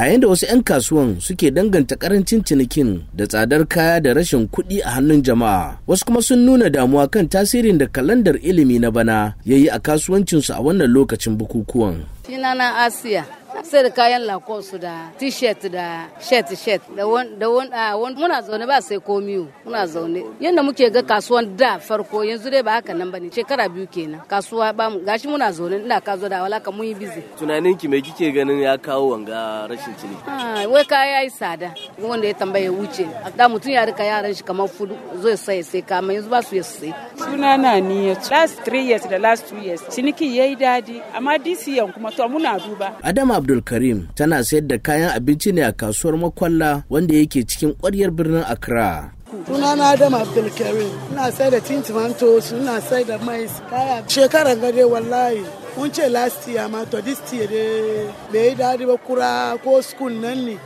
a yayin da wasu 'yan kasuwan suke danganta ƙarancin cinikin da tsadar kaya da rashin kuɗi a hannun jama'a wasu kuma sun nuna damuwa kan tasirin da kalandar ilimi na bana ya yi a kasuwancinsu a wannan lokacin bukukuwan. Sunana asiya. Sai da kayan lakosu da t-shirt da shirt-shirt da wani muna zaune ba sai komi muna zaune. Yadda muke ga kasuwan da farko yanzu dai ba haka nan ba ne shekara biyu kenan. Kasuwa ba mu gashi muna zaune. Ina ka zo da walaka mun yi bizi tunanin ki me kike ganin ya kawo wanga rashin ciniki? Wai kaya yayi tsada. Wanda ya tambaye wuce. Da mutum ya riƙa yaran shi kamar fudu zai sai sai kama yanzu ba su ya sai sunana ni ya last three years da last two years ciniki yayi daɗi. Amma this year kuma to muna duba. Adama abdulkarim tana sayar da kayan abinci ne a kasuwar makwalla wanda yake cikin ƙwaryar birnin accra. Sunana Adam Abdulkarim ina sai da tin tomatoes ina sai da mais. Kaya shekaran gade wallahi mun ce last year ma to this year dai bai yi daɗi ba kura ko school nan ne.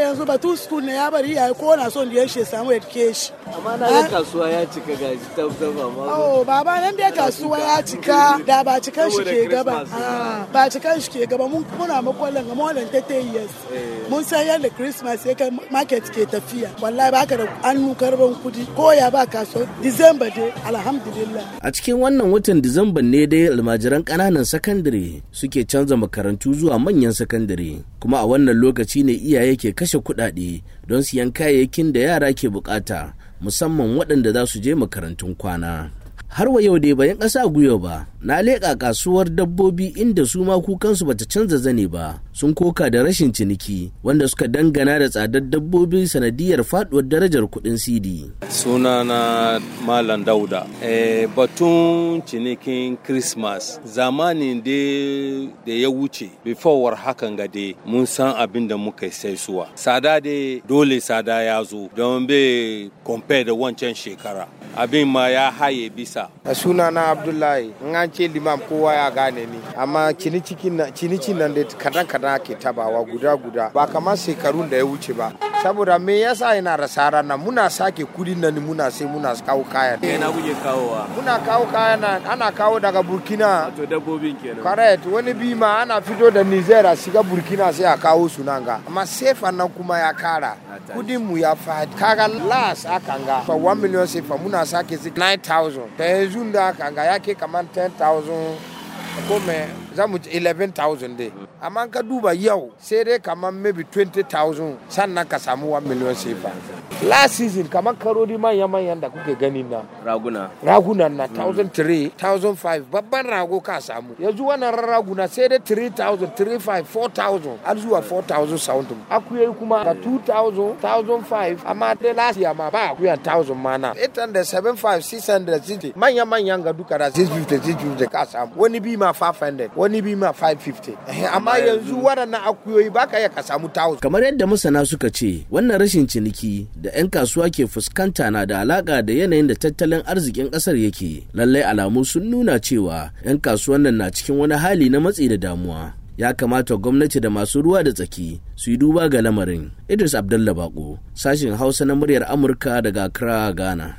Yanzu batun school ne ya bari iyaye ko na son da shi samu education. Amma na ga kasuwa ya cika gaji tabtab amma oh baba nan dai kasuwa ya cika. Da ba cikan shi ke gaba. Ba cikan shi ke gaba. Mun muna makwallon ga more than 30 years. Mun san yadda christmas ya kai market ke tafiya. Wallahi baka da annu karɓan kuɗi. Ko ya ba kasuwa? December dai alhamdulillah. A cikin wannan watan disamba ne dai almajiran ƙananan sakandare suke canza makarantu zuwa manyan sakandare. Kuma a wannan lokaci ne iyaye ke kashe kuɗaɗe don siyan kayayyakin da yara ke buƙata musamman waɗanda za su je makarantun kwana. Har wa yau dai bayan ƙasa gwiwa ba, na leƙa kasuwar dabbobi inda su ma kukansu bata canza zane ba, sun koka da rashin ciniki wanda suka dangana da tsadar dabbobi sanadiyar faɗuwar darajar kuɗin CD. Sunana Malam Dauda. E, batun cinikin Christmas zamanin da ya wuce, before hakan ga dai mun san abin da muka sai suwa. Sada dai dole sada ya zo don bai compare da wancan shekara. Abin ma ya haye bisa. A suna na abdullahi in an ce limam kowa ya gane ni. Amma cinicin nan da kadan kadan ake tabawa guda guda. Ba kamar shekarun da ya wuce ba. Saboda me yasa yana rasara nan? Muna sake kuɗin nan muna sai muna kawo kaya na kuke kawowa? Muna kawo kaya nan ana kawo daga burkina. To dabbobin kenan. Correct. Wani bima ana fito da niger a shiga burkina sai a kawo su nan ga. Amma sefa nan kuma ya kara. Kudin mu ya fadi. Kaga las akanga. 1 million sefa muna sake 9000 ta yanzu da aka ga ya ke 10,000 ko me za mu 11,000 dai amma ka duba yau sai dai kamar maybe 20,000 sannan ka samu 1 million sefa last season kamar karodi manya-manyan da kuke gani na raguna. Ragunan na 1,003 1,005 babban rago ka samu. Yanzu wannan raguna sai dai 3,000 3,500 4,000 har zuwa 4,000 sound. Akuyoyi kuma da 2,000 1,005 amma dai last year ma ba akuyan 1,000 mana 800 7,500 600 manya-manyan ga duka da 650 650 ka samu. Wani bi ma 500 wani bi ma 550 amma yanzu waɗannan akuyoyi baka iya ka samu 1,000 kamar yadda masana suka ce wannan rashin ciniki da 'yan kasuwa ke fuskanta na da alaka da yanayin da tattalin arzikin ƙasar yake. Lallai alamu sun nuna cewa 'yan kasuwan nan na cikin wani hali na matsi da damuwa. Ya kamata gwamnati da masu ruwa da tsaki su yi duba ga lamarin. Idris abdullah bako sashin hausa na muryar amurka daga accra ghana.